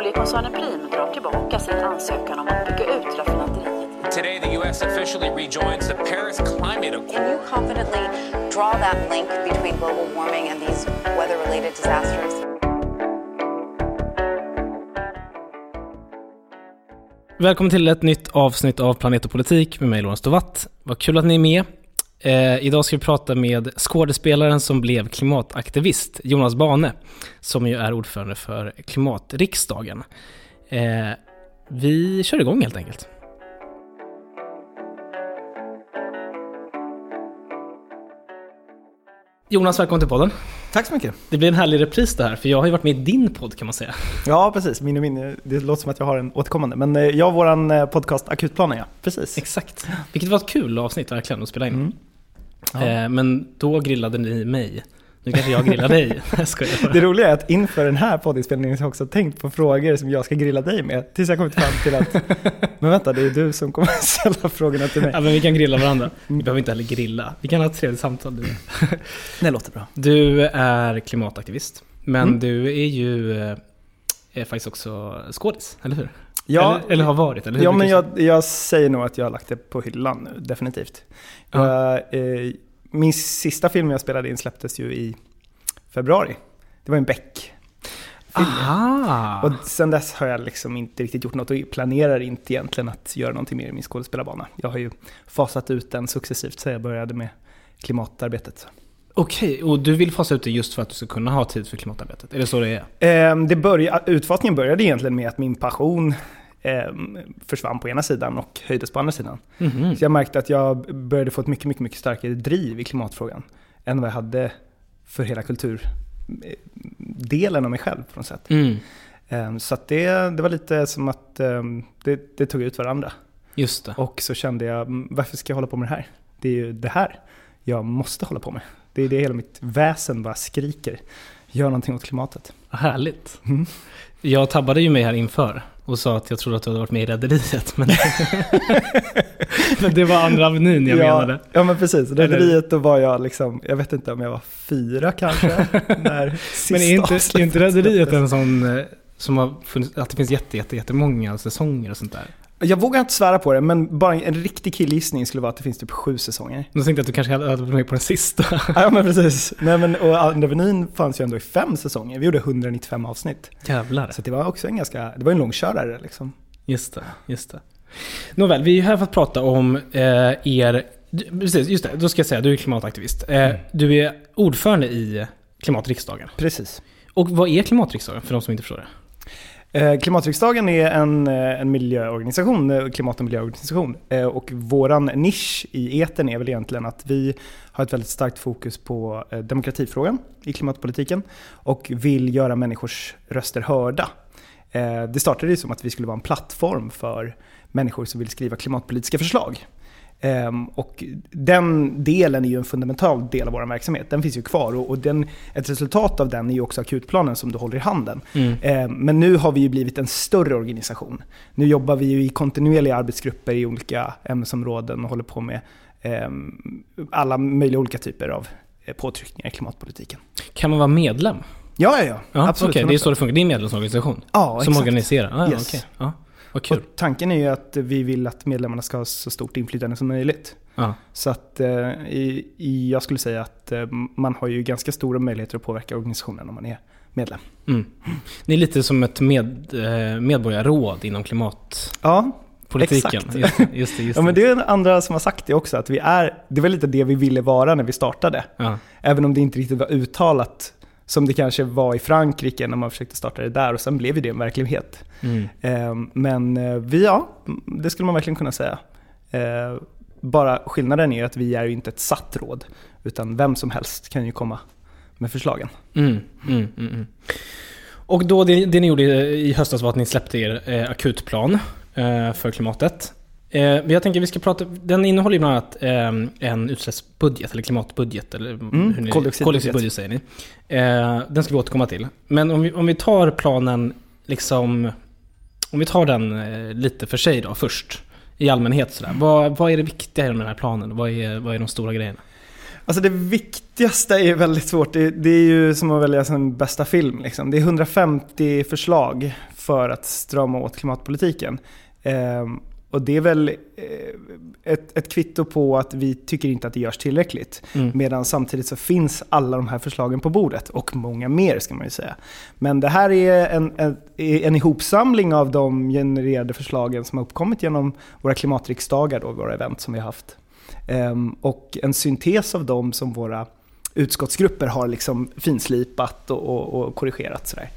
Oljekoncernen Prim drar tillbaka sin ansökan om att bygga ut raffinaderiet. Today, the U.S. officially rejoins the Paris Climate Accord. Can you confidently draw that link between global warming and these weather related disasters? Välkommen till ett nytt avsnitt av Planet och politik med mig Lorentz Tovatt. Vad kul att ni är med. Eh, idag ska vi prata med skådespelaren som blev klimataktivist, Jonas Bane, som ju är ordförande för Klimatriksdagen. Eh, vi kör igång helt enkelt. Jonas, välkommen till podden. Tack så mycket. Det blir en härlig repris det här, för jag har ju varit med i din podd kan man säga. Ja, precis. Min och min, det låter som att jag har en återkommande. Men eh, jag och våran eh, podcast Akutplanen, ja. Precis. Exakt. Vilket var ett kul avsnitt verkligen att spela in. Mm. Ja. Eh, men då grillade ni mig. Nu kanske jag grillar dig. Jag. Det roliga är att inför den här poddinspelningen så har jag också tänkt på frågor som jag ska grilla dig med. Tills jag kommit fram till att, men vänta, det är du som kommer att ställa frågorna till Ja, mig. men vi kan grilla varandra. Vi behöver inte heller grilla. Vi kan ha ett trevligt samtal. Du, Det låter bra. du är klimataktivist. Men Mm. du är ju eh, är faktiskt också skådis, eller hur? Ja, eller, eller har varit, eller ja men jag, jag säger nog att jag har lagt det på hyllan nu, definitivt. Ja. Jag, eh, min sista film jag spelade in släpptes ju i februari. Det var en Beck. Aha! Och sen dess har jag liksom inte riktigt gjort något och planerar inte egentligen att göra någonting mer i min skådespelarbana. Jag har ju fasat ut den successivt sen jag började med klimatarbetet. Okej, och du vill fasa ut det just för att du ska kunna ha tid för klimatarbetet? Är det så det är? Ehm, Det börja, utfasningen började egentligen med att min passion ehm, försvann på ena sidan och höjdes på andra sidan. Mhm. Så jag märkte att jag började få ett mycket, mycket, mycket starkare driv i klimatfrågan än vad jag hade för hela kulturdelen av mig själv på något sätt. Mm, Ehm, Så det, det var lite som att ehm, det, det tog ut varandra. just det. Och så kände jag, "Mm, varför ska jag hålla på med det här? Det är ju det här jag måste hålla på med. Det är det hela mitt väsen bara skriker. Gör någonting åt klimatet. Härligt. Mm. Jag tabbade ju mig här inför och sa att jag trodde att du hade varit med i Rederiet. Men, men det var andra avenyn jag ja, menade. Ja men precis, Rederiet då var jag liksom, jag vet inte om jag var fyra kanske. när Men är inte, är inte Rederiet en sån eh, som har funnits, att det finns jätte, jätte, jättemånga säsonger och sånt där? Jag vågar inte svära på det, men bara en riktig killgissning skulle vara att det finns typ sju säsonger. Då tänkte jag att du kanske hade varit med på den sista. Ja men precis. Nej, men, och Andra Avenyn fanns ju ändå i fem säsonger. Vi gjorde 195 avsnitt. Jävlar. Så det var också en ganska, det var en långkörare liksom. Just det, just det. Nåväl, vi är här för att prata om eh, er... Precis, just det. Då ska jag säga, du är klimataktivist. Eh, Du är ordförande i Klimatriksdagen. Precis. Och vad är Klimatriksdagen för de som inte förstår det? Eh, Klimatriksdagen är en, eh, en miljöorganisation, eh, klimat och miljöorganisation. Och våran nisch i eten är väl egentligen att vi har ett väldigt starkt fokus på demokratifrågan i klimatpolitiken och vill göra människors röster hörda. Det startade ju som att vi skulle vara en plattform för människor som vill skriva klimatpolitiska förslag. Ehm, Och den delen är ju en fundamental del av vår verksamhet. Den finns ju kvar och, den, ett resultat av den är ju också akutplanen som du håller i handen. Mm. Eh, Men nu har vi ju blivit en större organisation. Nu jobbar vi ju i kontinuerliga arbetsgrupper i olika ämnesområden och håller på med eh, alla möjliga olika typer av eh, påtryckningar i klimatpolitiken. Kan man vara medlem? Ja, ja, ja. Ja, absolut. Okej, det är så det funkar. Det är en medlemsorganisation Ja, som exakt. organiserar? Ah, Yes. okej. Ja, vad kul. Och tanken är ju att vi vill att medlemmarna ska ha så stort inflytande som möjligt. Ja. Så att eh, i, i, jag skulle säga att eh, man har ju ganska stora möjligheter att påverka organisationen om man är medlem. Mm. Ni är lite som ett med, eh, medborgarråd inom klimatpolitiken. Ja, Just det, just det. Just ja men det är andra som har sagt det också, att vi är, det var lite det vi ville vara när vi startade. Ja. Även om det inte riktigt var uttalat som det kanske var i Frankrike när man försökte starta det där och sen blev ju det en verklighet. Mm. Eh, Men eh, vi, ja, det skulle man verkligen kunna säga. Eh, Bara skillnaden är att vi är ju inte ett satt råd, utan vem som helst kan ju komma med förslagen. Mm, mm, mm, mm. Och då det, det ni gjorde i höstas var att ni släppte er eh, akutplan eh, för klimatet. Eh, jag tänker vi ska prata, den innehåller ju bland annat eh, en utsläppsbudget, eller klimatbudget, eller hur ni, Mm, koldioxidbudget. koldioxidbudget säger ni. Eh, den ska vi återkomma till. Men om vi, om vi tar planen, liksom, om vi tar den eh, lite för sig då först, i allmänhet sådär. Vad, vad är det viktiga i den här planen? Vad är, vad är de stora grejerna? Alltså det viktigaste är väldigt svårt. Det, det är ju som att välja sin bästa film. Liksom. Det är 150 förslag för att strama åt klimatpolitiken. Eh, och det är väl eh, ett, ett kvitto på att vi tycker inte att det görs tillräckligt. Mm. Medan samtidigt så finns alla de här förslagen på bordet. Och många mer ska man ju säga. Men det här är en, en, en ihopsamling av de genererade förslagen som har uppkommit genom våra klimatriksdagar, då, våra event som vi har haft. Ehm, och en syntes av dem som våra utskottsgrupper har liksom finslipat och, och, och korrigerat. Sådär.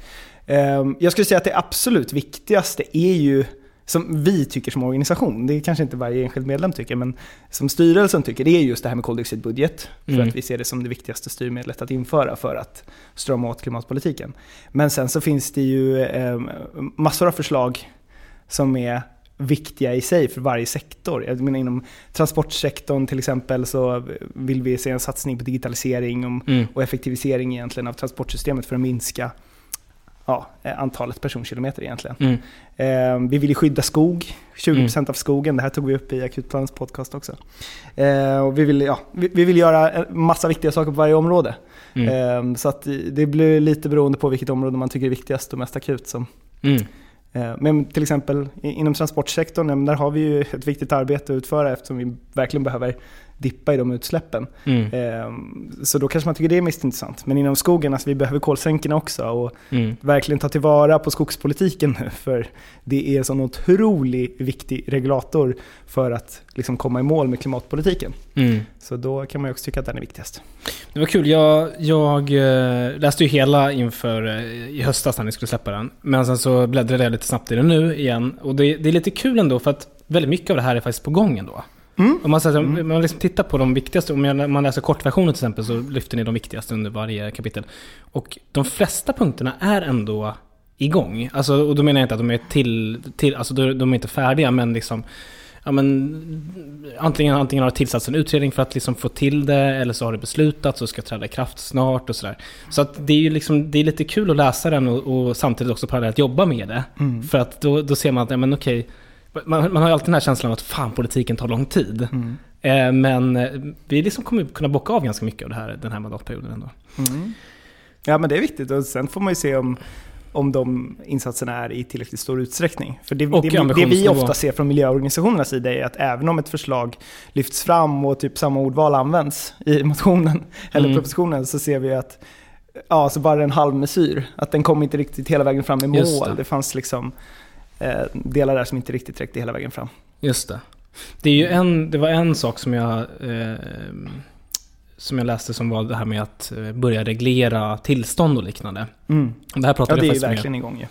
Ehm, jag skulle säga att det absolut viktigaste är ju som vi tycker som organisation, det är kanske inte varje enskild medlem tycker, men som styrelsen tycker, det är just det här med koldioxidbudget. För Mm. att vi ser det som det viktigaste styrmedlet att införa för att strama åt klimatpolitiken. Men sen så finns det ju eh, massor av förslag som är viktiga i sig för varje sektor. Jag menar inom transportsektorn till exempel så vill vi se en satsning på digitalisering om, Mm. och effektivisering egentligen av transportsystemet för att minska ja, eh, antalet personkilometer egentligen. Mm. Eh, vi vill ju skydda skog, 20% av skogen. Det här tog vi upp i Akutplanens podcast också. Eh, och vi, vill, ja, vi, vi vill göra en massa viktiga saker på varje område. Mm. Eh, så att det blir lite beroende på vilket område man tycker är viktigast och mest akut. Som, Mm. eh, men till exempel inom transportsektorn, där har vi ju ett viktigt arbete att utföra eftersom vi verkligen behöver dippa i de utsläppen. Mm. Eh, så då kanske man tycker det är mest intressant. Men inom skogen, alltså, vi behöver kolsänkorna också. Och Mm. verkligen ta tillvara på skogspolitiken nu, för det är en sån otroligt viktig regulator för att liksom komma i mål med klimatpolitiken. Mm. Så då kan man ju också tycka att den är viktigast. Det var kul. Jag, jag eh, läste ju hela inför eh, i höstas när ni skulle släppa den. Men sen så bläddrade jag lite snabbt i den nu igen. Och det, det är lite kul ändå för att väldigt mycket av det här är faktiskt på gång ändå. Mm. Om man, så, här, om man liksom tittar på de viktigaste, om man läser kortversionen till exempel så lyfter ni de viktigaste under varje kapitel. Och de flesta punkterna är ändå igång. Alltså, och då menar jag inte att de är till, till alltså de de är inte färdiga men liksom Ja, men, antingen, antingen har det tillsatts en utredning för att liksom få till det eller så har det beslutats och ska träda i kraft snart och sådär. Så att det är ju liksom, det är lite kul att läsa den och, och samtidigt också parallellt jobba med det. Mm. För att då, då ser man att, ja men okej, man, man har alltid den här känslan av att fan politiken tar lång tid. Mm. Eh, men eh, vi liksom kommer kunna bocka av ganska mycket av det här den här mandatperioden ändå. Mm. Ja men det är viktigt och sen får man ju se om, om de insatserna är i tillräckligt stor utsträckning. För det, det, det vi ofta ser från miljöorganisationernas sida är att även om ett förslag lyfts fram och typ samma ordval används i motionen eller Mm. propositionen så ser vi att ja, så bara en halv mesyr. Att den kom inte riktigt hela vägen fram i mål. det. Det. fanns liksom delar där som inte riktigt räckte hela vägen fram. Just det. Det, är ju en, det var en sak som jag, eh, som jag läste som var det här med att eh, börja reglera tillstånd och liknande. Mm. Det här Ja pratade det är jag ju faktiskt med verkligen igång ju.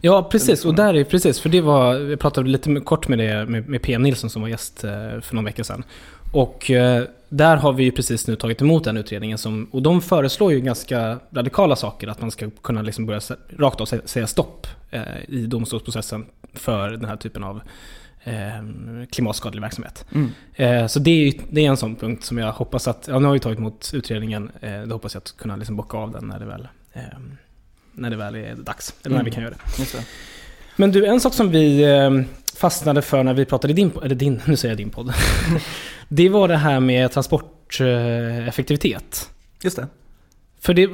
Ja, precis. Och där är precis, för det var, jag pratade lite kort med det med, med PM Nilsson som var gäst eh, för någon vecka sedan. Och eh, där har vi ju precis nu tagit emot den utredningen som, och de föreslår ju ganska radikala saker. Att man ska kunna liksom börja rakt av sä- säga stopp eh, i domstolsprocessen för den här typen av eh, klimatskadlig verksamhet. Mm. Eh, så det är, det är en sån punkt som jag hoppas att, ja nu har vi tagit emot utredningen, då hoppas jag att kunna liksom bocka av den när det väl, eh, när det väl är dags. Eller när Mm. vi kan göra det. Men du, en sak som vi eh, fastnade för när vi pratade i din, eller din, nu säger jag din podd. det var det här med transporteffektivitet. Just det. För det,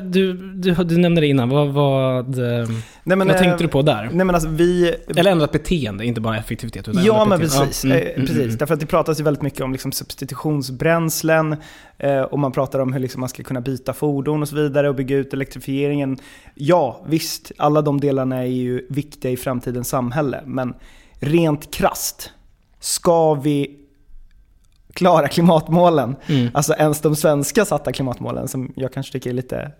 du, du, du nämnde det innan, vad, vad, eh, Nej, men, vad eh, tänkte du på där? Nej men alltså vi... Eller ändrat beteende, inte bara effektivitet. Utan Ja men beteende. precis. Mm, eh, mm, precis. mm, Därför att det pratas ju väldigt mycket om liksom substitutionsbränslen eh, och man pratar om hur liksom man ska kunna byta fordon och så vidare och bygga ut elektrifieringen. Ja, visst, alla de delarna är ju viktiga i framtidens samhälle. Men rent krast ska vi klara klimatmålen, Mm. alltså ens de svenska satta klimatmålen som jag kanske tycker är lite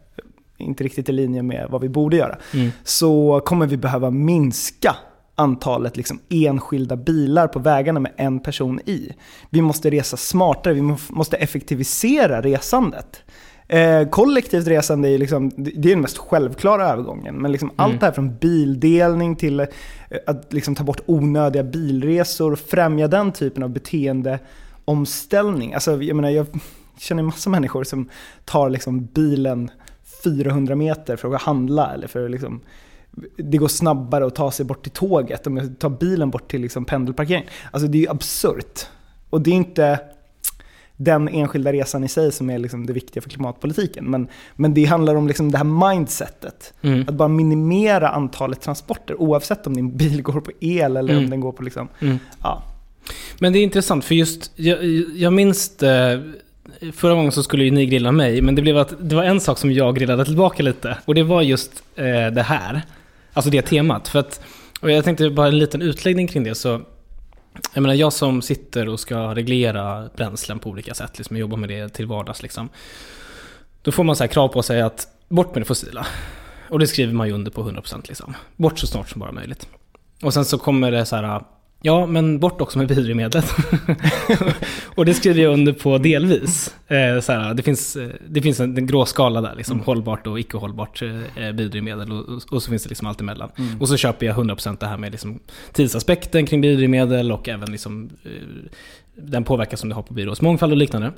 inte riktigt i linje med vad vi borde göra Mm. så kommer vi behöva minska antalet liksom enskilda bilar på vägarna med en person i. Vi måste resa smartare, vi må- måste effektivisera resandet. Eh, kollektivt resande är, liksom, det är den mest självklara övergången. Men liksom allt det här från bildelning till eh, att liksom ta bort onödiga bilresor och främja den typen av beteendeomställning. Alltså, jag, menar, jag känner massa människor som tar liksom bilen 400 meter för att gå och handla eller för att liksom, det går snabbare att ta sig bort till tåget om jag tar bilen bort till liksom pendelparkering. Alltså det är ju absurt. Och det är inte, den enskilda resan i sig som är liksom det viktiga för klimatpolitiken. Men, men det handlar om liksom det här mindsetet. Mm. Att bara minimera antalet transporter oavsett om din bil går på el eller Mm. om den går på liksom, Mm. ja. Men det är intressant för just, jag, jag minns det, förra gången så skulle ju ni grilla mig, men det blev att det var en sak som jag grillade tillbaka lite. Och det var just eh, det här. Alltså det temat. För att, och jag tänkte bara en liten utläggning kring det. Så, jag menar jag som sitter och ska reglera bränslen på olika sätt, liksom, jag jobbar med det till vardags liksom. Då får man så här krav på sig att bort med det fossila. Och det skriver man ju under på 100% liksom. Bort så snart som bara möjligt. Och sen så kommer det så här, ja men bort också med biodrivmedlet. och det skriver jag under på delvis. Eh, så här, det, finns, eh, det finns en, en grå skala där, liksom, hållbart och icke hållbart eh, biodrivmedel. Och, och, och så finns det liksom allt emellan. Och så köper jag 100% det här med liksom, tidsaspekten kring biodrivmedel och även liksom, eh, den påverkan som det har på byrås mångfald och liknande.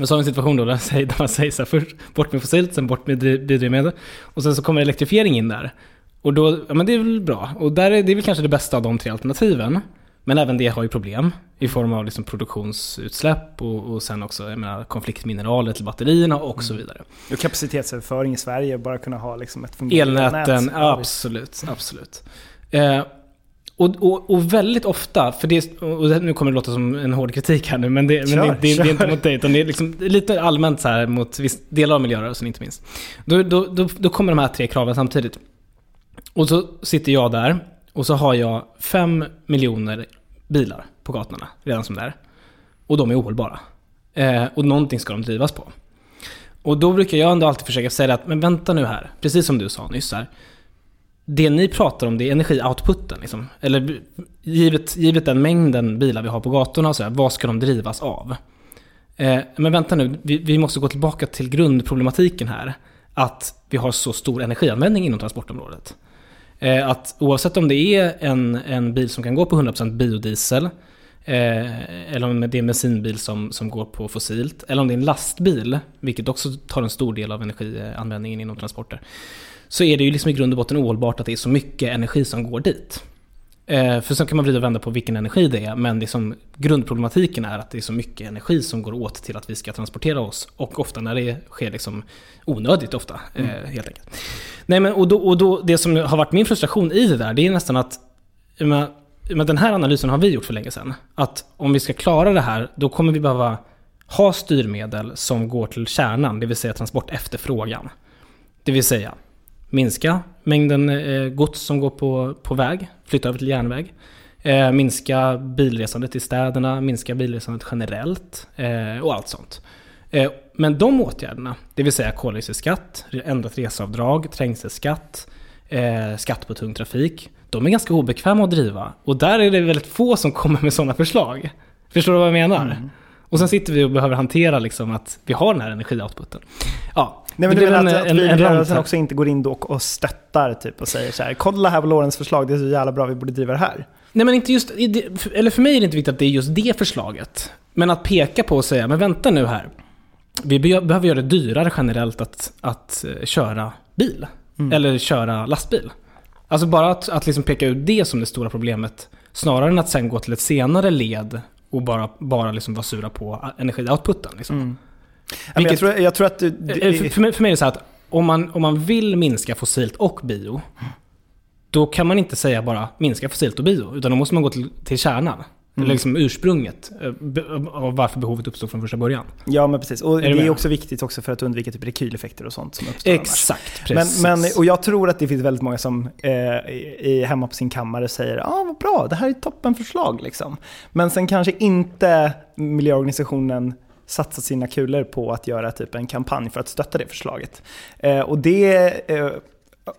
Och så har vi en situation då där, man säger så här, först bort med fossilt, sen bort med dri- biodrivmedel. Och sen så kommer elektrifiering in där. Och då, ja men det är väl bra. Och där är det är väl kanske det bästa av de tre alternativen. Men även det har ju problem i form av liksom produktionsutsläpp och, och sen också jag menar, konfliktmineraler till batterierna och så vidare. Och kapacitetsöverföring i Sverige, bara kunna ha liksom ett fungerande Elnäten, nät. absolut. absolut. Eh, och, och, och väldigt ofta, för det, och nu kommer det låta som en hård kritik här nu, men det, men Kör, det, det, det är inte mot dig, utan det är liksom lite allmänt så här mot viss delar av miljörörelsen inte minst. Då, då, då, då kommer de här tre kraven samtidigt. Och så sitter jag där och så har jag fem miljoner bilar på gatorna redan som det är. Och de är ohållbara. Eh, och någonting ska de drivas på. Och då brukar jag ändå alltid försöka säga att, men vänta nu här, precis som du sa nyss här. Det ni pratar om det är energioutputen. Liksom. Eller givet, givet den mängden bilar vi har på gatorna, så här, vad ska de drivas av? Eh, men vänta nu, vi, vi måste gå tillbaka till grundproblematiken här. Att vi har så stor energianvändning inom transportområdet. Eh, att oavsett om det är en, en bil som kan gå på 100% biodiesel, eh, eller om det är en bensinbil som, som går på fossilt, eller om det är en lastbil, vilket också tar en stor del av energianvändningen inom transporter, så är det ju liksom i grund och botten ohållbart att det är så mycket energi som går dit. Eh, för sen kan man vrida och vända på vilken energi det är, men det som grundproblematiken är att det är så mycket energi som går åt till att vi ska transportera oss. Och ofta när det sker liksom onödigt ofta, eh, helt enkelt. Nej, men och då, och då, det som har varit min frustration i det där, det är nästan att menar, men den här analysen har vi gjort för länge sedan. Att om vi ska klara det här, då kommer vi behöva ha styrmedel som går till kärnan, det vill säga transport efterfrågan. Det vill säga minska mängden eh, gods som går på, på väg, flytta över till järnväg. Eh, minska bilresandet i städerna, minska bilresandet generellt eh, och allt sånt. Men de åtgärderna, det vill säga koldioxidskatt, ändrat reseavdrag, trängselskatt, skatt på tung trafik, de är ganska obekväma att driva. Och där är det väldigt få som kommer med sådana förslag. Förstår du vad jag menar? Och sen sitter vi och behöver hantera liksom att vi har den här energioutputen. Ja, Nej, men det du menar en, att, att en, en rant bilrörelsen här. också inte går in då och, stöttar typ och säger så här, kolla här på Lorentz förslag, det är så jävla bra, vi borde driva det här. Nej men inte just, eller för mig är det inte viktigt att det är just det förslaget. Men att peka på och säga, men vänta nu här. Vi be- behöver göra det dyrare generellt att, att eh, köra bil. Eller köra lastbil. Alltså bara att, att liksom peka ut det som det stora problemet. Snarare än att sen gå till ett senare led och bara, bara liksom vara sura på energioutputen. Liksom. Ja, men jag, Vilket- tror, jag tror att du, Eh, För, för, mig, för mig är det så här att om man, om man vill minska fossilt och bio, då kan man inte säga bara minska fossilt och bio, utan då måste man gå till, till kärnan. Eller liksom ursprunget eh, av varför behovet uppstod från första början. Ja men precis. Och du det är också viktigt också för att undvika typ rekyleffekter och sånt som uppstår annars. Exakt, Men, precis. men, och jag tror att det finns väldigt många som eh, är hemma på sin kammare säger ah, vad bra, det här är ett toppenförslag liksom. Men sen kanske inte miljöorganisationen satsar sina kulor på att göra typ en kampanj för att stötta det förslaget. Eh, och det eh,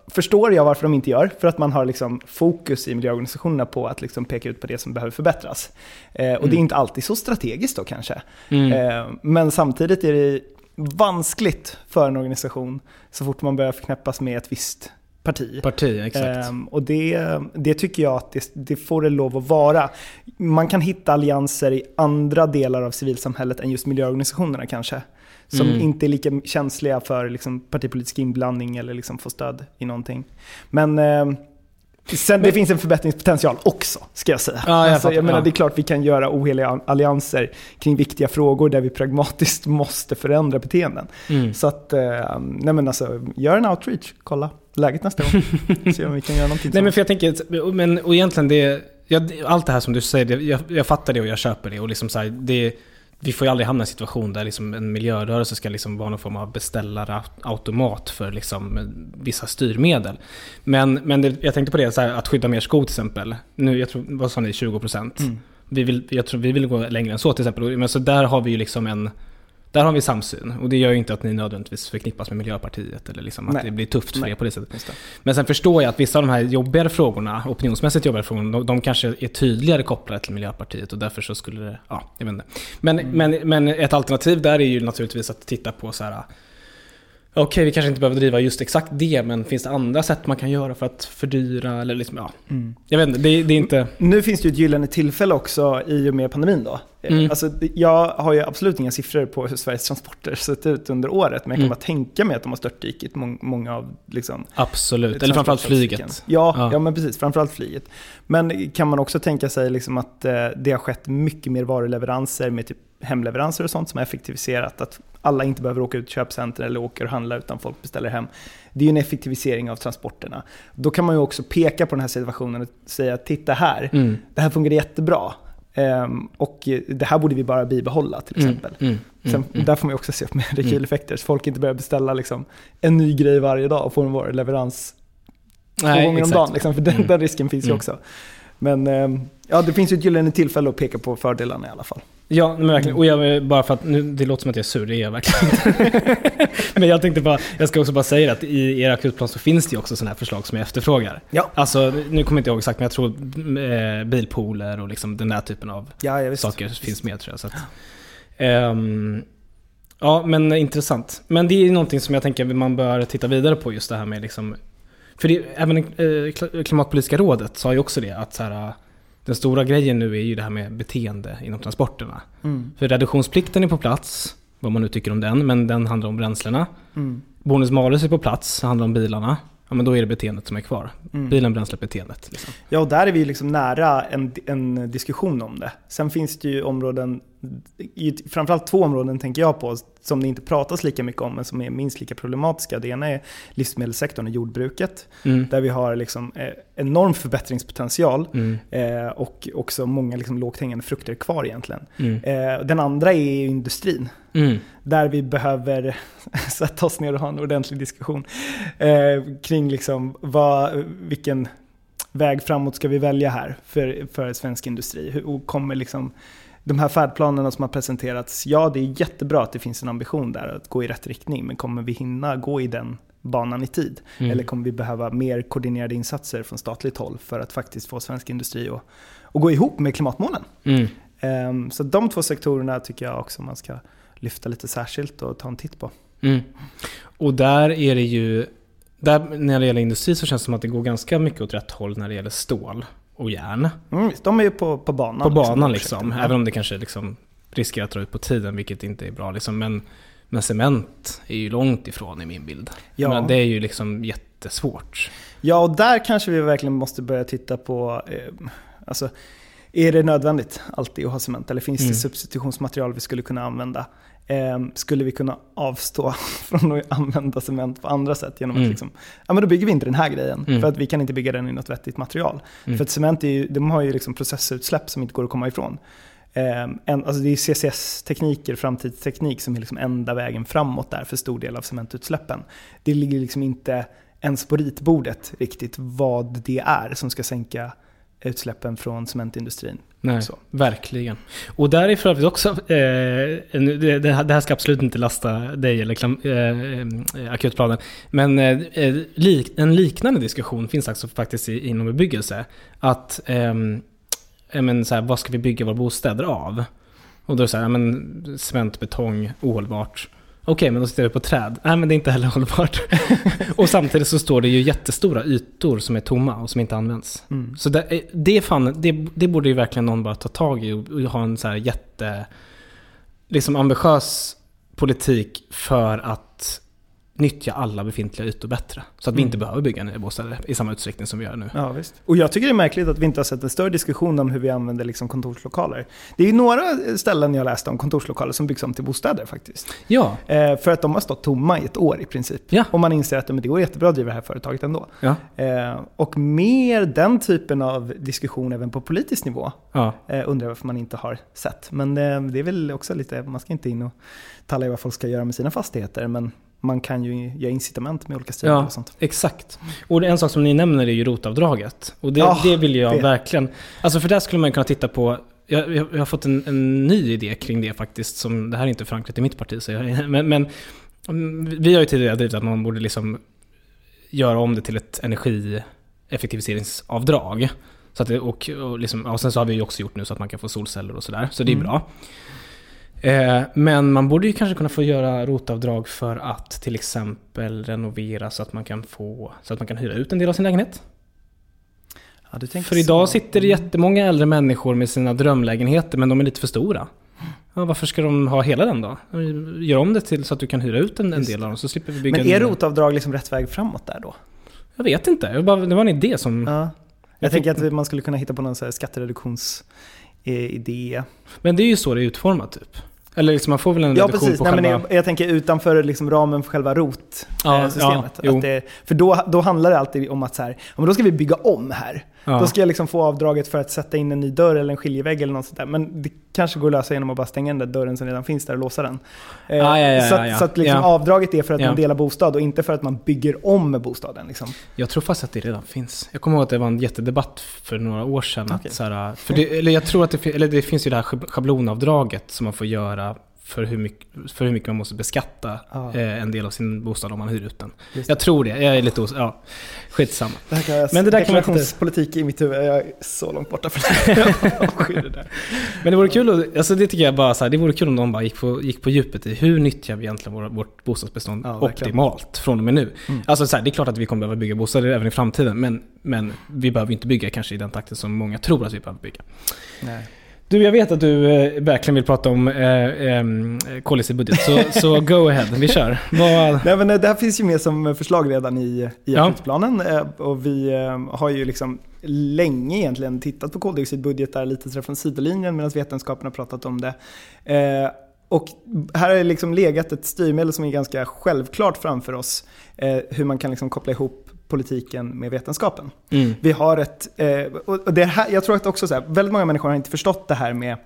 förstår jag varför de inte gör, för att man har liksom fokus i miljöorganisationerna på att liksom peka ut på det som behöver förbättras. Eh, och det är inte alltid så strategiskt då kanske. Mm. Eh, men samtidigt är det vanskligt för en organisation så fort man börjar förknäppas med ett visst parti. Parti, exakt. Ehm, och det, det tycker jag att det, det får det lov att vara. Man kan hitta allianser i andra delar av civilsamhället än just miljöorganisationerna kanske. Som Mm. inte är lika känsliga för liksom, partipolitisk inblandning eller liksom få stöd i någonting. Men ehm, Sen det finns en förbättringspotential också, ska jag säga. Ja, jag alltså, jag menar, ja. Det är klart vi kan göra oheliga allianser kring viktiga frågor där vi pragmatiskt måste förändra beteenden. Mm. Så att, eh, nej men alltså, gör en outreach, kolla läget nästa gång. Se om vi kan göra någonting Nej men för jag tänker, men, och egentligen det, jag, allt det här som du säger, det, jag, jag fattar det och jag köper det. Och liksom så här, det vi får ju aldrig hamna i en situation där liksom en miljörörelse ska liksom vara någon form av beställarautomat för liksom vissa styrmedel. Men, men det, jag tänkte på det, så här, att skydda mer skog till exempel. Nu, jag tror, vad sa ni, 20%? Mm. Vi vill, jag tror vi vill gå längre än så till exempel. Men så där har vi ju liksom en där har vi samsyn och det gör ju inte att ni nödvändigtvis förknippas med Miljöpartiet eller liksom att Nej. det blir tufft för er på det sättet. Det. Men sen förstår jag att vissa av de här jobbigare frågorna, opinionsmässigt jobbigare frågorna, de, de kanske är tydligare kopplade till Miljöpartiet och därför så skulle det, ja, jag vet inte. Men, Mm. men, men ett alternativ där är ju naturligtvis att titta på så här. Okej, vi kanske inte behöver driva just exakt det, men finns det andra sätt man kan göra för att fördyra eller liksom, ja. Mm. Jag vet inte, det, det är inte... Nu finns det ju ett gyllene tillfälle också i och med pandemin då. Eh, Mm. Alltså, jag har ju absolut inga siffror på hur Sveriges transporter sett ut under året, men jag kan Mm. bara tänka mig att de har störtdykit, må- många av liksom, Absolut, eller framförallt flyget. Ja, Ja. ja. men precis. Framförallt flyget. Men kan man också tänka sig liksom att eh, det har skett mycket mer varuleveranser med typ hemleveranser och sånt som har effektiviserat. Att alla inte behöver åka ut till köpcenter eller åka och handla utan folk beställer hem. Det är ju en effektivisering av transporterna. Då kan man ju också peka på den här situationen och säga titta här, Mm. det här fungerar jättebra. Ehm, och det här borde vi bara bibehålla till Mm, exempel. mm, Sen, mm, mm. Där får man ju också se upp med rekyleffekter, så folk inte börjar beställa liksom, en ny grej varje dag och får en varuleverans två Nej, gånger om exakt. dagen. Liksom, för den, Mm. den risken finns ju Mm. också. Men ehm, ja, det finns ju ett gyllene tillfälle att peka på fördelarna i alla fall. Ja, men verkligen. Och jag, bara för att, nu, det låter som att jag är sur, det är jag verkligen inte. Men jag tänkte bara, jag ska också bara säga att i er akutplan så finns det ju också sådana här förslag som jag efterfrågar. Ja. Alltså, nu kommer jag inte ihåg exakt, men jag tror eh, bilpooler och liksom den där typen av Ja, visst. saker finns med tror jag. Så att, ehm, ja, men intressant. Men det är någonting som jag tänker man bör titta vidare på just det här med liksom för det, även eh, Kl- Klimatpolitiska rådet sa ju också det att så här, den stora grejen nu är ju det här med beteende inom transporterna. Mm. För reduktionsplikten är på plats, vad man nu tycker om den, men den handlar om bränslena. Mm. Bonus malus är på plats, handlar om bilarna. Ja men då är det beteendet som är kvar. Mm. Bilen, bränslet, beteendet. Liksom. Ja, och där är vi liksom nära en, en diskussion om det. Sen finns det ju områden, framförallt två områden tänker jag på, som det inte pratas lika mycket om, men som är minst lika problematiska. Det ena är livsmedelssektorn och jordbruket, Mm. där vi har liksom, eh, enorm förbättringspotential Mm. eh, och också många liksom, lågt hängande frukter kvar egentligen. Mm. Eh, den andra är industrin. Mm. där vi behöver sätta oss ner och ha en ordentlig diskussion kring liksom vad, vilken väg framåt ska vi välja här för, för svensk industri. Hur, och kommer liksom de här färdplanerna som har presenterats, ja det är jättebra att det finns en ambition där att gå i rätt riktning, men kommer vi hinna gå i den banan i tid? Mm. Eller kommer vi behöva mer koordinerade insatser från statligt håll för att faktiskt få svensk industri att, att gå ihop med klimatmålen? Mm. Ehm, Så de två sektorerna tycker jag också man ska lyfta lite särskilt och ta en titt på. Mm. Och där är det ju, där, när det gäller industri så känns det som att det går ganska mycket åt rätt håll när det gäller stål och järn. Mm, de är ju på, på banan. På banan de liksom, projekten. även om det kanske liksom riskerar att dra ut på tiden, vilket inte är bra. Liksom. Men, men cement är ju långt ifrån i min bild. Ja. Men det är ju liksom jättesvårt. Ja, och där kanske vi verkligen måste börja titta på, eh, alltså, är det nödvändigt alltid att ha cement? Eller finns Mm. det substitutionsmaterial vi skulle kunna använda? Eh, skulle vi kunna avstå från att använda cement på andra sätt genom Mm. att liksom, ja men då bygger vi inte den här grejen. Mm. För att vi kan inte bygga den i något vettigt material. Mm. För att cement ju, de har ju liksom processutsläpp som inte går att komma ifrån. Eh, en, alltså det är CCS-tekniker, framtidsteknik, som är liksom enda vägen framåt där för stor del av cementutsläppen. Det ligger liksom inte ens på ritbordet riktigt vad det är som ska sänka utsläppen från cementindustrin. Nej, Så. verkligen. Och där är för övrigt också, eh, det, det här ska absolut inte lasta dig eller klam, eh, eh, akutplanen, men eh, eh, lik, en liknande diskussion finns alltså faktiskt i, inom bebyggelse. Att, ja, men, så här, vad ska vi bygga våra bostäder av? Och då är det så här, men, cement, betong, ohållbart. Okej, men då sitter på träd. Nej, men det är inte heller hållbart. och samtidigt så står det ju jättestora ytor som är tomma och som inte används. Mm. Så det, det, fan, det, det borde ju verkligen någon bara ta tag i och, och ha en så här jätte... Liksom ambitiös politik för att nyttja alla befintliga ytor bättre. Så att vi inte behöver bygga nya bostäder i samma utsträckning som vi gör nu. Ja, visst. Och jag tycker det är märkligt att vi inte har sett en större diskussion om hur vi använder liksom kontorslokaler. Det är några ställen jag läste om kontorslokaler som byggs om till bostäder faktiskt. Ja, Eh, för att de har stått tomma i ett år i princip. Ja. Och man inser att men det går jättebra att driva det här företaget ändå. ja, Eh, och mer den typen av diskussion även på politisk nivå ja. eh, undrar jag varför man inte har sett. Men eh, det är väl också lite, man ska inte in och tala i vad folk ska göra med sina fastigheter. Men man kan ju ge incitament med olika styrmedel Ja, och sånt. exakt. Och en sak som ni nämner är ju rotavdraget. Och det, Ja, det vill jag det. verkligen... Alltså för där skulle man kunna titta på... Jag, jag, jag har fått en, en ny idé kring det faktiskt. Som, det här är inte förankrat i mitt parti, så jag, men, men mm, vi har ju tidigare drivit att man borde liksom göra om det till ett energieffektiviseringsavdrag. Så att det, och, och, liksom, och sen så har vi ju också gjort nu så att man kan få solceller och sådär. Så det är Mm. bra. Eh, men man borde ju kanske kunna få göra rotavdrag för att till exempel renovera så att man kan få så att man kan hyra ut en del av sin lägenhet. Ja, För idag så. sitter det jättemånga äldre människor med sina drömlägenheter men de är lite för stora. Ja, varför ska de ha hela den då? Gör om det till så att du kan hyra ut en, en del av dem så slipper vi bygga Men är rotavdrag liksom rätt väg framåt där då? Jag vet inte, det var en idé som... Ja. Jag, Jag tänker att man skulle kunna hitta på någon så här skattereduktionsidé. Men det är ju så det är utformat typ. Eller liksom man får väl en Ja reduktion precis, på Nej, själva... men jag, jag tänker utanför liksom ramen för själva Ja, ROT-systemet. ja, jo. för då, då handlar det alltid om att så här, ja, men då ska vi bygga om här. Ja. Då ska jag liksom få avdraget för att sätta in en ny dörr eller en skiljevägg eller något sånt där. Men det kanske går att lösa genom att bara stänga den där dörren som redan finns där och låsa den. Eh, Ja, ja, så att, så att liksom avdraget är för att man delar bostad och inte för att man bygger om bostaden. Liksom. Jag tror fast att det redan finns. Jag kommer ihåg att det var en jättedebatt för några år sedan. Okej. Att så här, för det, eller jag tror att det, eller det finns ju det här schab- schablonavdraget som man får göra för hur mycket, för hur mycket man måste beskatta Ja. eh, en del av sin bostad om man hyr ut den. Jag tror det. Jag är lite os- Ja, skitsamma. Det här kan jag, Men det där kan man inte- deklarationspolitik i mitt huvud, jag är så långt borta från det. Där. Men det vore kul, alltså det tycker jag bara så här, det vore kul om de bara gick på, gick på djupet i hur nyttjar vi egentligen våra, vårt bostadsbestånd verkligen. optimalt från och med nu. Mm. Alltså så här, det är klart att vi kommer behöva bygga bostäder även i framtiden, men, men vi behöver inte bygga kanske i den takten som många tror att vi behöver bygga. Nej. Du, jag vet att du eh, verkligen vill prata om eh, eh, koldioxidbudget, så, så go ahead, vi kör. Vad, Nej, men eh, det här finns ju med som förslag redan i, i Ja. aktionsplanen eh, och vi eh, har ju liksom länge egentligen tittat på koldioxidbudgetar lite sådär från sidolinjen medan vetenskapen har pratat om det. Eh, Och här har det liksom legat ett styrmedel som är ganska självklart framför oss. Eh, hur man kan liksom koppla ihop politiken med vetenskapen. Mm. Vi har ett, eh, och det här, jag tror att också så här, väldigt många människor har inte förstått det här med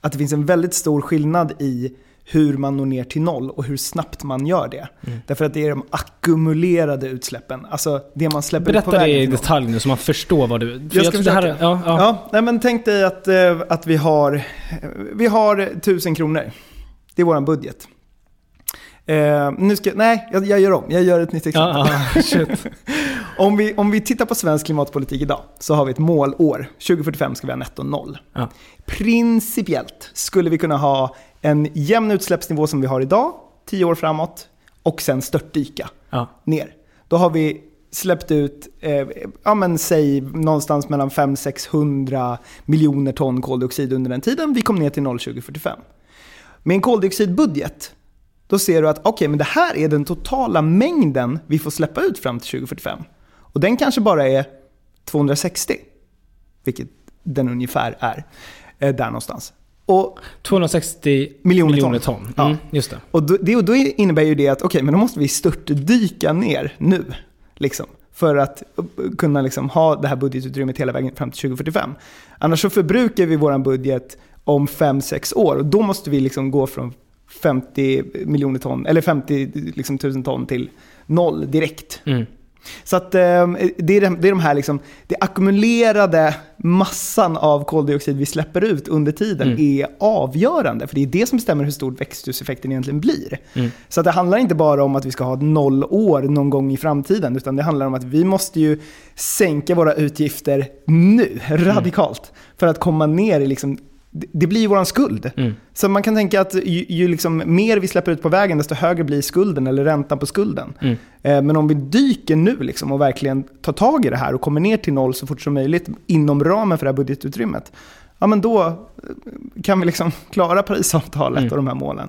att det finns en väldigt stor skillnad i hur man når ner till noll och hur snabbt man gör det. Mm. Därför att det är de ackumulerade utsläppen, alltså det man släpper ut på Berätta det vägen i detalj nu så man förstår vad du... för Jag ska tror det här, försöka. ja, ja. Ja, nej men tänk dig att, eh, att vi har, vi har 1000 kronor. Det är vår budget. Eh, nu ska, nej, jag, jag gör om. Jag gör ett nytt exempel. Shit. Om vi, om vi tittar på svensk klimatpolitik idag så har vi ett målår. 2045 ska vi ha netto noll. Ja. Principiellt skulle vi kunna ha en jämn utsläppsnivå som vi har idag, 10 år framåt, och sen störtdyka Ja. ner. Då har vi släppt ut, eh, ja men säg någonstans mellan 500-600 miljoner ton koldioxid under den tiden. Vi kom ner till noll 2045. Med en koldioxidbudget, då ser du att okej, men det här är den totala mängden vi får släppa ut fram till 2045. Och den kanske bara är 260, vilket den ungefär är, eh, där någonstans. Och 260 Miljoner miljoner, ton. ton. Ja. Mm, just det. och då, det, och då innebär ju det att okej, men då måste vi störtdyka ner nu. Liksom, för att kunna liksom ha det här budgetutrymmet hela vägen fram till 2045. Annars så förbrukar vi vår budget om 5-6 år och då måste vi liksom gå från 50 miljoner ton, eller 50 liksom, tusen ton till noll direkt. Mm. Så att, eh, det, är de, det är de här liksom, det ackumulerade massan av koldioxid vi släpper ut under tiden Mm. är avgörande. För det är det som bestämmer hur stor växthuseffekten egentligen blir. Mm. Så att det handlar inte bara om att vi ska ha noll år någon gång i framtiden, utan det handlar om att vi måste ju sänka våra utgifter nu, radikalt. För att komma ner i liksom, det- blir ju våran skuld. Mm. Så man kan tänka att ju, ju liksom mer vi släpper ut på vägen, desto högre blir skulden eller räntan på skulden. Mm. Eh, Men om vi dyker nu liksom och verkligen tar tag i det här och kommer ner till noll så fort som möjligt inom ramen för det här budgetutrymmet, ja men då eh, kan vi liksom klara Parisavtalet Mm. och de här målen.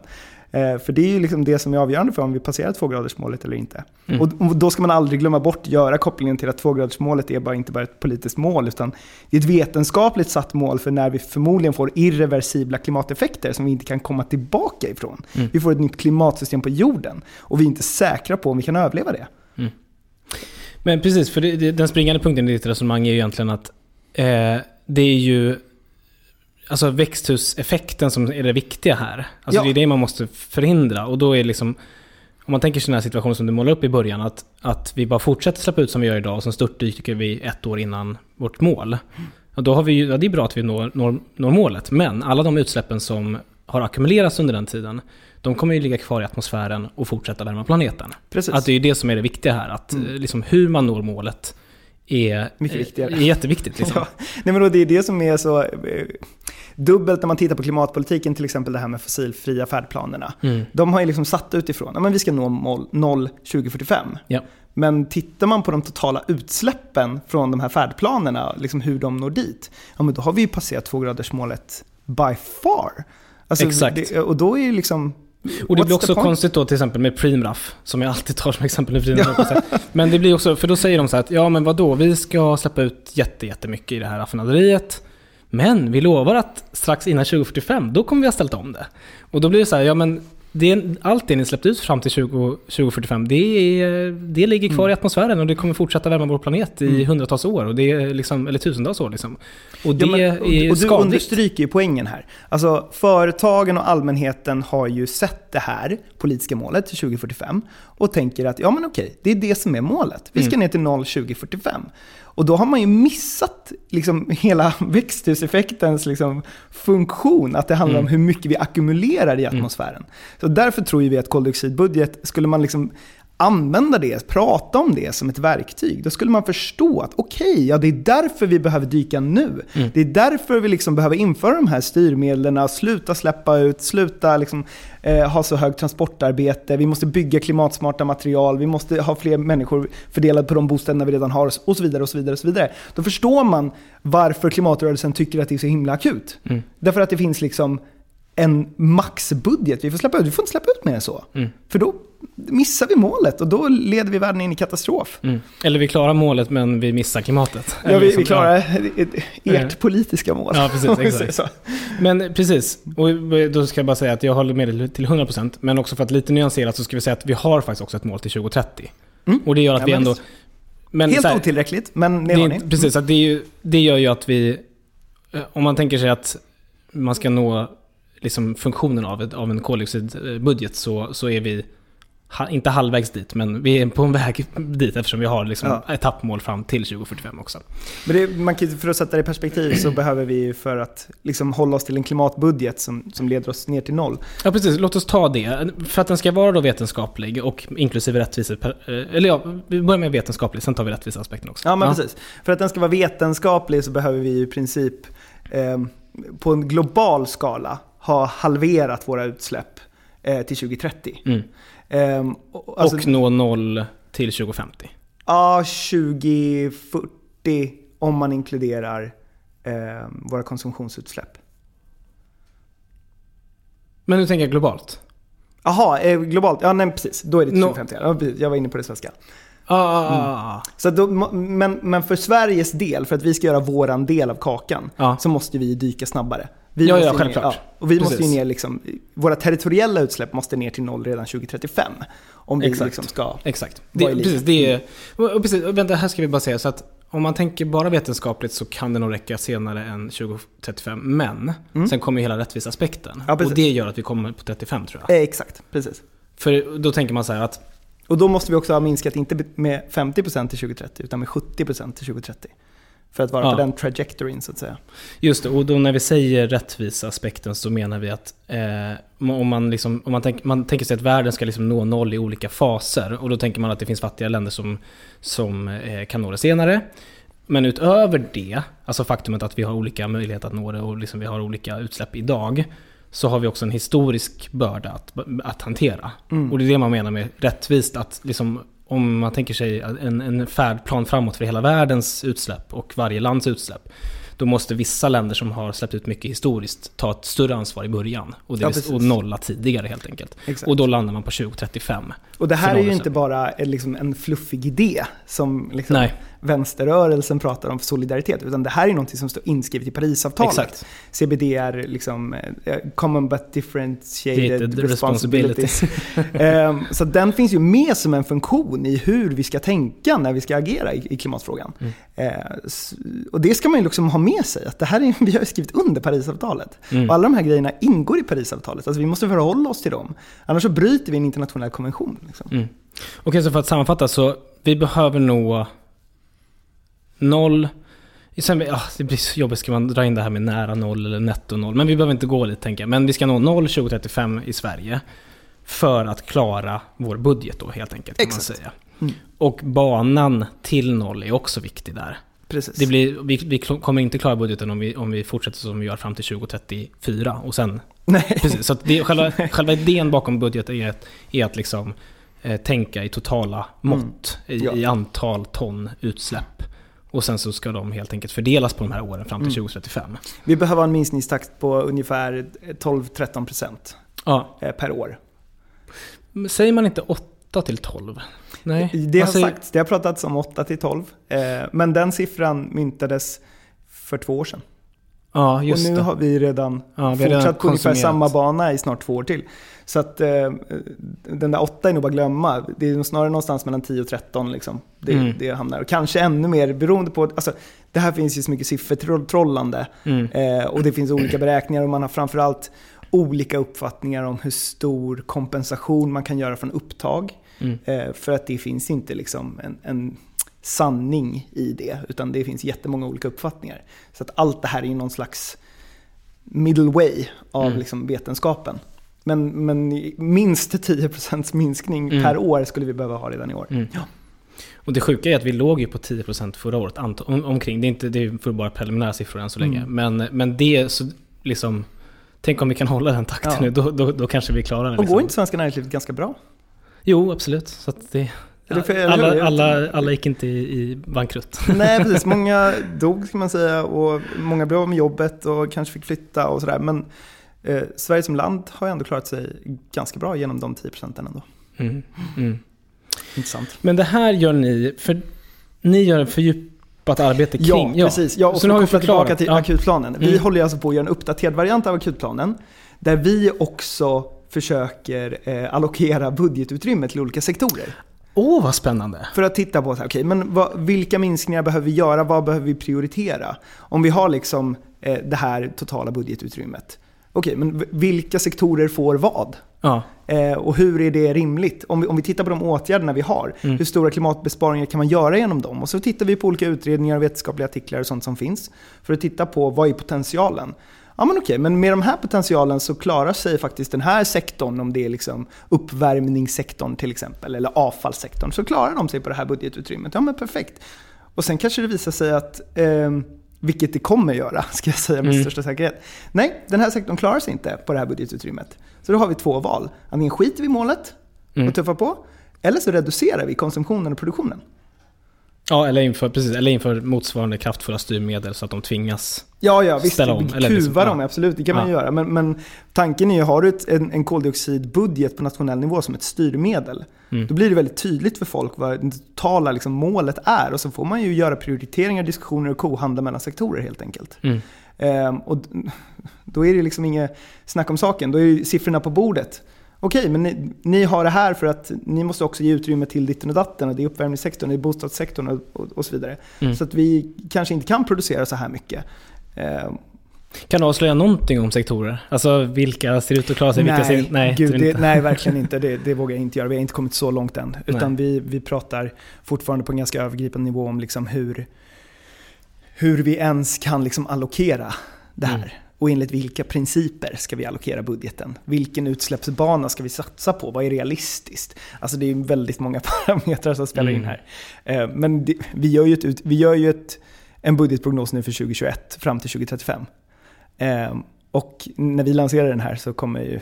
Eh, för det är ju liksom det som är avgörande för om vi passerar tvågradersmålet eller inte. Mm. Och, då ska man aldrig glömma bort göra kopplingen till att tvågradersmålet är bara inte bara ett politiskt mål, utan det är ett vetenskapligt satt mål för när vi förmodligen får irreversibla klimateffekter som vi inte kan komma tillbaka ifrån. Mm. Vi får ett nytt klimatsystem på jorden och vi är inte säkra på om vi kan överleva det. Mm. Men precis, för det, det, den springande punkten i ditt resonemang är ju egentligen att eh, det är ju alltså växthuseffekten som är det viktiga här. Alltså ja. det är det man måste förhindra. Och då är liksom, om man tänker sig den här situationen som du målade upp i början, att, att vi bara fortsätter släppa ut som vi gör idag och sen störtdyker vi ett år innan vårt mål. Och då har vi ju, ja, det är bra att vi når, når, når målet, men alla de utsläppen som har ackumulerats under den tiden, de kommer ju ligga kvar i atmosfären och fortsätta värma planeten. Precis. Att det är det som är det viktiga här, att mm. liksom, hur man når målet är, Mycket viktigare. är jätteviktigt. Liksom. ja. Nej, men då det är det som är så eh, dubbelt när man tittar på klimatpolitiken, till exempel det här med fossilfria färdplanerna. Mm. De har ju liksom satt utifrån, att vi ska nå mål 0 2045. Ja. Men tittar man på de totala utsläppen från de här färdplanerna, liksom hur de når dit, ja, men då har vi ju passerat tvågradersmålet by far. Alltså, Exakt. Det, och då är det liksom och det blir också konstigt då till exempel med Preemraff, som jag alltid tar som exempel med Preemraff. men det blir också, för då säger de så här att ja men vadå, vi ska släppa ut jätte, jättemycket i det här raffinaderiet. Men vi lovar att strax innan 2045, då kommer vi ha ställt om det. Och då blir det så här, ja men det, allt det ni släppt ut fram till 20, 2045, det, är, det ligger kvar mm. i atmosfären och det kommer fortsätta värma vår planet i mm. hundratals år, och det är liksom, eller tusentals år. Liksom. Och det ja, men, och, är och du understryker ju poängen här. Alltså, företagen och allmänheten har ju sett det här politiska målet till 2045 och tänker att ja men okej, det är det som är målet. Vi ska mm. ner till 0 2045. Och då har man ju missat liksom hela växthuseffektens liksom funktion, att det handlar mm. om hur mycket vi ackumulerar i mm. atmosfären. Mm. Så därför tror vi att koldioxidbudget, skulle man liksom använda det, prata om det som ett verktyg, då skulle man förstå att okej, okay, ja det är därför vi behöver dyka nu. Mm. Det är därför vi liksom behöver införa de här styrmedlen, sluta släppa ut, sluta liksom, eh, ha så högt transportarbete, vi måste bygga klimatsmarta material, vi måste ha fler människor fördelade på de bostäderna vi redan har och så vidare. och så vidare och så vidare. Då förstår man varför klimatrörelsen tycker att det är så himla akut. Mm. Därför att det finns liksom en maxbudget vi får släppa ut. Vi får inte släppa ut mer än så. Mm. För då missar vi målet och då leder vi världen in i katastrof. Mm. Eller vi klarar målet men vi missar klimatet. Ja, vi, vi klarar ert politiska mål. Ja, precis. Exakt. Men precis, och då ska jag bara säga att jag håller med dig till 100% men också för att lite nyanserat så ska vi säga att vi har faktiskt också ett mål till 2030. Mm. Och det gör att ja, vi ändå... Men, Helt här, otillräckligt, men det har ni. Precis, att det, ju, det gör ju att vi... Eh, om man tänker sig att man ska nå liksom funktionen av, ett, av en koldioxidbudget så, så är vi inte halvvägs dit, men vi är på en väg dit eftersom vi har liksom ja. etappmål fram till 2045 också. Men det, man kan, för att sätta det i perspektiv så behöver vi för att liksom hålla oss till en klimatbudget som, som leder oss ner till noll. Ja, precis. Låt oss ta det. För att den ska vara då vetenskaplig och inklusive rättvisa... Eh, eller ja, vi börjar med vetenskaplig, sen tar vi rättvisa aspekten också. Ja, men ja. precis. För att den ska vara vetenskaplig så behöver vi i princip eh, på en global skala ha halverat våra utsläpp eh, till 2030. Mm. Um, alltså, och nå noll till 2050? Ja, 2040 om man inkluderar eh, våra konsumtionsutsläpp. Men du tänker globalt? Jaha, eh, globalt. Ja, nej precis. Då är det till 2050. No. Jag var inne på det svenska. Ah. Mm. Så då, men, men för Sveriges del, för att vi ska göra våran del av kakan, ah. så måste vi dyka snabbare. Vi ja, ja, självklart. Ner, ja, och vi Precis. måste ju ner liksom, våra territoriella utsläpp måste ner till noll redan 2035. Om vi Exakt. liksom ska Exakt. Det, precis, det är, och precis, vänta, här ska vi bara säga så att om man tänker bara vetenskapligt så kan det nog räcka senare än 2035. Men mm. sen kommer hela rättvisaspekten. Ja, och det gör att vi kommer på 35 tror jag. Eh, exakt, precis. För då tänker man så här att... Och då måste vi också ha minskat, inte med 50% till 2030, utan med 70% till 2030. För att vara ja. på den trajectoryn så att säga. Just det, och då när vi säger rättvisa aspekten så menar vi att eh, om, man, liksom, om man, tänk, man tänker sig att världen ska liksom nå noll i olika faser och då tänker man att det finns fattiga länder som, som eh, kan nå det senare. Men utöver det, alltså faktumet att vi har olika möjligheter att nå det och liksom vi har olika utsläpp idag, så har vi också en historisk börda att, att hantera. Mm. Och det är det man menar med rättvist, att liksom om man tänker sig en, en färdplan framåt för hela världens utsläpp och varje lands utsläpp. då måste vissa länder som har släppt ut mycket historiskt ta ett större ansvar i början. Och, det Ja, och nolla tidigare helt enkelt. Exakt. Och då landar man på 2035. Och det här är ju inte bara eh, liksom en fluffig idé som liksom Nej. Vänsterrörelsen pratar om för solidaritet, utan det här är något som står inskrivet i Parisavtalet. Exakt. CBD är liksom eh, common but differentiated responsibilities. Ehm, så den finns ju med som en funktion i hur vi ska tänka när vi ska agera i, i klimatfrågan. Mm. Eh, s- och det ska man ju liksom ha med sig, att det här är, vi har ju skrivit under Parisavtalet. Mm. Och alla de här grejerna ingår i Parisavtalet, alltså vi måste förhålla oss till dem. Annars så bryter vi en internationell konvention. Liksom. Mm. Okej, så för att sammanfatta så vi behöver nå noll. Sen, ja, det blir så jobbigt, ska man dra in det här med nära noll eller netto noll. Men vi behöver inte gå dit tänker jag. Men vi ska nå noll 2035 i Sverige. För att klara vår budget då helt enkelt. Kan Exakt. man säga. Mm. Och banan till noll är också viktig där. Precis. Det blir, vi, vi kommer inte klara budgeten om vi, om vi fortsätter som vi gör fram till 2034. Och sen Nej. Precis, så det, själva, själva idén bakom budgeten är att, är att liksom, eh, tänka i totala mått, Mm. Ja. i, i antal ton utsläpp. Och sen så ska de helt enkelt fördelas på de här åren fram till Mm. 2035. Vi behöver en minskningstakt på ungefär 12-13% Ja, eh, per år. men säger man inte 8 till 12? Nej, Det har säger- sagts, det har pratats om 8-12. Eh, men den siffran myntades för två år sedan. Ja, just och nu det. har vi redan Ja, vi har redan fortsatt på ungefär samma bana i snart två år till. Så att eh, den där 8 är nog bara glömma. Det är snarare någonstans mellan 10 och 13 liksom. Det, Mm. det hamnar. Och kanske ännu mer beroende på, alltså, det här finns ju så mycket siffertrollande. Mm. Eh, och det finns olika beräkningar och man har framförallt olika uppfattningar om hur stor kompensation man kan göra från upptag. Mm. Eh, för att det finns inte liksom en, en sanning i det, utan det finns jättemånga olika uppfattningar. Så att allt det här är ju någon slags middle way av Mm. liksom vetenskapen. Men, men minst 10% minskning Mm. per år skulle vi behöva ha redan i år. Mm. Ja. Och det sjuka är att vi låg ju på 10% förra året, om, omkring. Det är, inte, det är för bara preliminära siffror än så länge. Mm. Men, men det, så liksom... Tänk om vi kan hålla den takten Ja. nu, då, då, då kanske vi klarar det. Och liksom. går inte svenska näringslivet ganska bra? Jo, absolut. Så det, Hur? alla, alla, alla gick inte i, i bankrutt. Nej, precis. Många dog ska man säga och många blev av med jobbet och kanske fick flytta och sådär. Men eh, Sverige som land har ändå klarat sig ganska bra genom de 10 procenten ändå. Mm. Mm. Intressant. Men det här gör ni, för ni gör ett fördjupat arbete kring... Ja, precis. Ja, och Så nu har vi tillbaka till Ja. akutplanen. Vi Mm. håller alltså på att göra en uppdaterad variant av akutplanen. Där vi också försöker eh, allokera budgetutrymme till olika sektorer. Åh, vad spännande! För att titta på så här, okej, men vad, vilka minskningar behöver vi göra? Vad behöver vi prioritera? Om vi har liksom eh, det här totala budgetutrymmet. Okej, men v- vilka sektorer får vad? Ja, Eh, och hur är det rimligt? Om vi, om vi tittar på de åtgärderna vi har, Mm. hur stora klimatbesparingar kan man göra genom dem? Och så tittar vi på olika utredningar och vetenskapliga artiklar och sånt som finns för att titta på vad är potentialen? Ja men okej, men med de här potentialen så klarar sig faktiskt den här sektorn, om det är liksom uppvärmningssektorn till exempel, eller avfallssektorn, så klarar de sig på det här budgetutrymmet. Ja men perfekt. Och sen kanske det visar sig att, eh, vilket det kommer göra, ska jag säga med Mm. största säkerhet. Nej, den här sektorn klarar sig inte på det här budgetutrymmet. Så då har vi två val. Antingen skiter vi i målet Mm. och tuffar på, eller så reducerar vi konsumtionen och produktionen. Ja eller, inför, precis, eller inför motsvarande kraftfulla styrmedel så att de tvingas... Ja, ja, visst. Ställa om, Kuva liksom, ja. dem, absolut. Det kan man ju Ja. göra. Men, men tanken är ju, har du ett, en, en koldioxidbudget på nationell nivå som ett styrmedel, Mm. då blir det väldigt tydligt för folk vad det totala liksom, målet är. Och så får man ju göra prioriteringar, diskussioner och kohandla mellan sektorer helt enkelt. Mm. Ehm, och då är det liksom inget snack om saken, då är ju siffrorna på bordet. Okej, men ni, ni har det här för att ni måste också ge utrymme till ditten och datten och det är uppvärmningssektorn, det är bostadssektorn och, och, och så vidare. Mm. Så att vi kanske inte kan producera så här mycket. Ehm, Kan du avslöja någonting om sektorer? Alltså vilka ser ut att klara sig, vilka ser nej, Nej, gud, det nej, verkligen inte. Det, det vågar jag inte göra. Vi har inte kommit så långt än. Utan vi, vi pratar fortfarande på en ganska övergripande nivå om liksom hur, hur vi ens kan liksom allokera det här. Mm. Och enligt vilka principer ska vi allokera budgeten? Vilken utsläppsbana ska vi satsa på? Vad är realistiskt? Alltså det är väldigt många parametrar som spelar in Mm. här. Eh, Men det, vi gör ju, ett, vi gör ju ett, en budgetprognos nu för 2021 fram till 2035. Eh, Och när vi lanserar den här så kommer ju,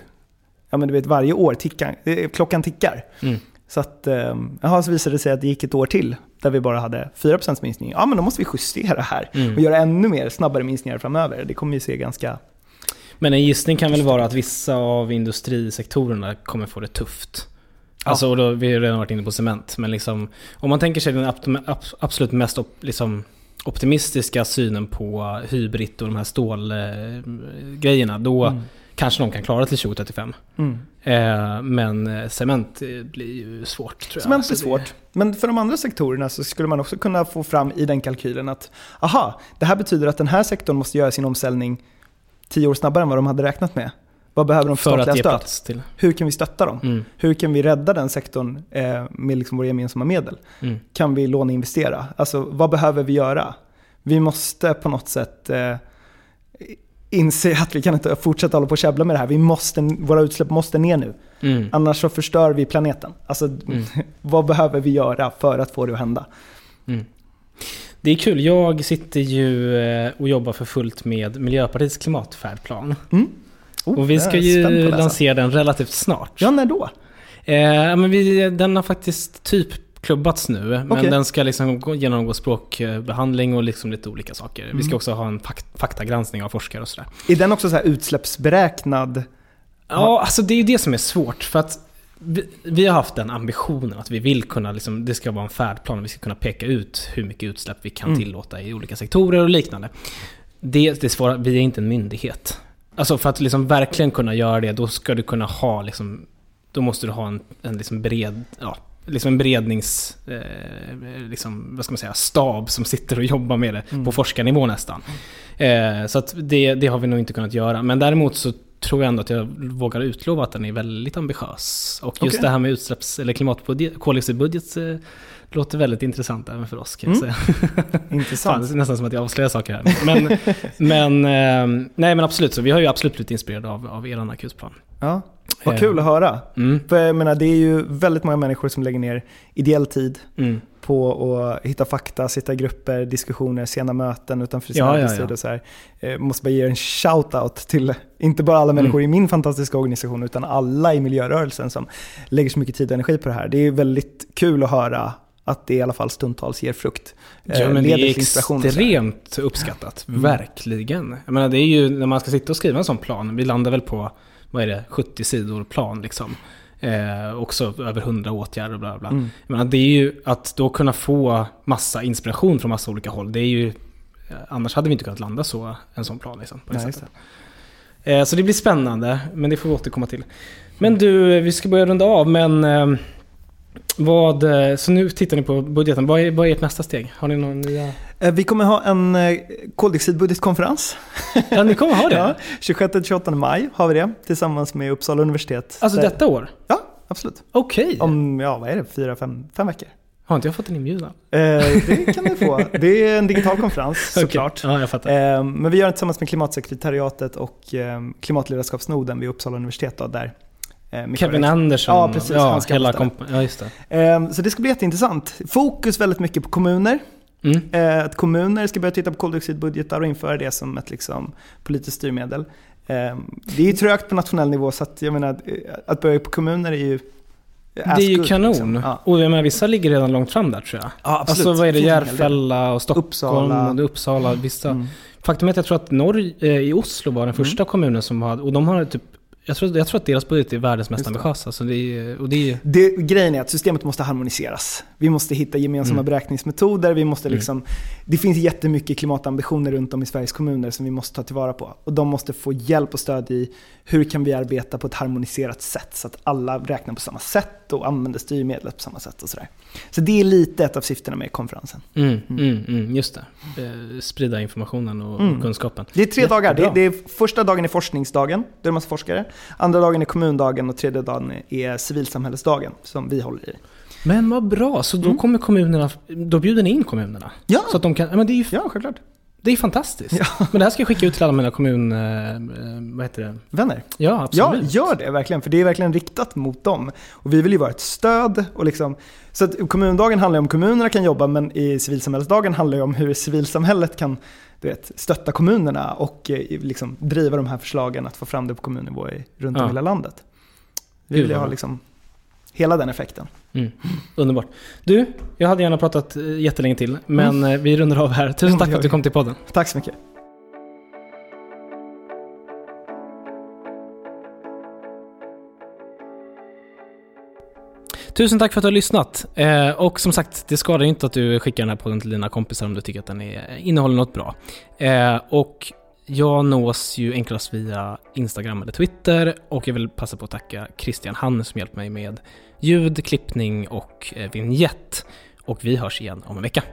ja men du vet varje år tickar, eh, klockan tickar. Mm. Så att, eh, jaha, så visade det sig att det gick ett år till där vi bara hade 4% minskning. Ja, men då måste vi justera här Mm. och göra ännu mer snabbare minskningar framöver. Det kommer vi se ganska... Men en gissning kan väl vara att vissa av industrisektorerna kommer få det tufft. Alltså, och då, vi har redan varit inne på cement, men liksom, om man tänker sig den absolut mest op, liksom, optimistiska synen på hybrid och de här stålgrejerna, då Mm. Kanske de kan klara till 2035. Mm. Eh, men eh, cement eh, blir ju svårt tror jag. Cement är Så det- svårt. Men för de andra sektorerna så skulle man också kunna få fram i den kalkylen att aha, det här betyder att den här sektorn måste göra sin omställning tio år snabbare än vad de hade räknat med. Vad behöver de för För statliga stöd? plats till. Hur kan vi stötta dem? Mm, Hur kan vi rädda den sektorn eh, med liksom våra gemensamma medel? mm. Kan vi låneinvestera? Alltså vad behöver vi göra? Vi måste på något sätt eh, inse att vi kan inte fortsätta hålla på och käbbla med det här. Vi måste, våra utsläpp måste ner nu. Mm. Annars så förstör vi planeten. Alltså Mm. vad behöver vi göra för att få det att hända? Mm. Det är kul. Jag sitter ju eh, och jobbar för fullt med Miljöpartiets klimatfärdplan. Mm. Oh, Och vi ska ju lansera den relativt snart. Ja, när då? Eh, men vi, den har faktiskt typ klubbats nu. Men Okej. den ska liksom gå- genomgå språkbehandling och liksom lite olika saker. Vi ska Mm. också ha en fak- faktagranskning av forskare och sådär. Är den också så här utsläppsberäknad? Ja, alltså det är ju det som är svårt. För att vi, vi har haft den ambitionen att vi vill kunna, liksom, det ska vara en färdplan, vi ska kunna peka ut hur mycket utsläpp vi kan Mm. tillåta i olika sektorer och liknande. Det, det svåra, vi är inte en myndighet. Alltså för att liksom verkligen kunna göra det, då ska du kunna ha liksom, då måste du ha en, en liksom bred, ja, liksom en berednings, eh, liksom, vad ska man säga, stab som sitter och jobbar med det Mm. på forskarnivå nästan. Eh, så att det, det har vi nog inte kunnat göra. Men däremot så tror jag ändå att jag vågar utlova att den är väldigt ambitiös. Och just Okej. det här med utsläpps eller klimatbudget, koldioxidbudget eh, låter väldigt intressant även för oss kan jag Mm. säga. Fan, Intressant. det är nästan som att jag avslöjar saker här. Men, men, eh, nej men absolut, så vi har ju absolut blivit inspirerade av, av er akutplan. Ja. Vad Eh, kul att höra. Mm, För jag menar, det är ju väldigt många människor som lägger ner ideell tid mm, på att hitta fakta, sitta i grupper, diskussioner, sena möten utanför sin Ja, ja, arbetstid ja. och så här. Eh, måste bara ge en shout-out till, inte bara alla människor i min fantastiska organisation, utan alla i miljörörelsen som lägger så mycket tid och energi på det här. Det är väldigt kul att höra att det i alla fall stundtals ger frukt. Eh, Ja, men det är extremt uppskattat. Mm. Verkligen. Jag menar, det är ju när man ska sitta och skriva en sån plan. Vi landar väl på, vad är det, 70 sidor plan liksom. Eh, också över 100 åtgärder och bla bla. Mm. Menar, det är ju att då kunna få massa inspiration från massa olika håll. Det är ju, eh, annars hade vi inte kunnat landa så, en sån plan liksom. På det Nej. Eh, så det blir spännande, men det får vi återkomma till. Men du, vi ska börja runda av, men eh, vad, eh, så nu tittar ni på budgeten. Vad är, vad är ert nästa steg? Har ni några nya? Eh, Vi kommer ha en eh, koldioxidbudgetkonferens. Ja, ni kommer ha det? Ja, 26-28 maj har vi det tillsammans med Uppsala universitet. Alltså Där- detta år? Ja, absolut. Okej. Om, ja vad är det, fyra, fem, fem veckor? Har inte jag fått en inbjudan? Eh, det kan du få. Det är en digital konferens såklart. Okej. Ja, jag fattar. Eh, men vi gör det tillsammans med Klimatsekretariatet och eh, Klimatledarskapsnoden vid Uppsala universitet. Då, där, eh, Mikael Kevin Andersson. Ja, precis. Ja, Han ska hela komp- Ja, just det. Eh, så det ska bli jätteintressant. Fokus väldigt mycket på kommuner. Mm. Eh, att kommuner ska börja titta på koldioxidbudgetar och införa det som ett liksom, politiskt styrmedel. Eh, det är ju trögt på nationell nivå så att, jag menar, eh, att börja på kommuner är ju Det är ju good, kanon. liksom. Ja. Och jag menar, vissa ligger redan långt fram där tror jag. Ja, absolut. Alltså vad är det? Järfälla och Stockholm Uppsala. och Uppsala. Vissa. Mm. Faktum är att jag tror att Norr, eh, i Oslo var den första kommunen som hade, och de har typ, jag tror, jag tror att deras budget är världens mest ambitiösa. Så det är, och det är, Det, grejen är att systemet måste harmoniseras. Vi måste hitta gemensamma Mm. beräkningsmetoder. Vi måste Mm. liksom, Det finns jättemycket klimatambitioner runt om i Sveriges kommuner som vi måste ta tillvara på. Och de måste få hjälp och stöd i hur kan vi arbeta på ett harmoniserat sätt så att alla räknar på samma sätt och använder styrmedlet på samma sätt och sådär. Så det är lite ett av syftena med konferensen. mm, mm, mm, just det. Eh, sprida informationen och, Mm. kunskapen. Det är tre Jättebra. dagar. Det, det är, första dagen är forskningsdagen, då är det massa forskare. Andra dagen är kommundagen och tredje dagen är civilsamhällesdagen som vi håller i. Men vad bra, så då Mm. kommer kommunerna, då bjuder ni in kommunerna? Ja, Så att de kan, men det är ju ja självklart. Det är fantastiskt. Men det här ska jag skicka ut till alla mina kommun... Eh, eh, vad heter det? Vänner. Ja, Ja, absolut. gör det verkligen. För det är verkligen riktat mot dem. Och vi vill ju vara ett stöd. Och liksom, så att kommundagen handlar om kommunerna kan jobba, men i civilsamhällesdagen handlar ju om hur civilsamhället kan du vet, stötta kommunerna och eh, liksom, driva de här förslagen att få fram det på kommunnivå i, runt om Ja. i hela landet. Vi vill ha liksom, hela den effekten. Mm. Underbart. Du, jag hade gärna pratat eh, jättelänge till, men eh, vi rundar av här. Tusen tack för att du kom till podden. Tack så mycket. Tusen tack för att du har lyssnat. Eh, och som sagt, det skadar inte att du skickar den här podden till dina kompisar om du tycker att den är, innehåller något bra. Eh, och jag nås ju enklast via Instagram eller Twitter och jag vill passa på att tacka Christian Hann som hjälpt mig med ljud, klippning och eh, vignett. Och vi hörs igen om en vecka.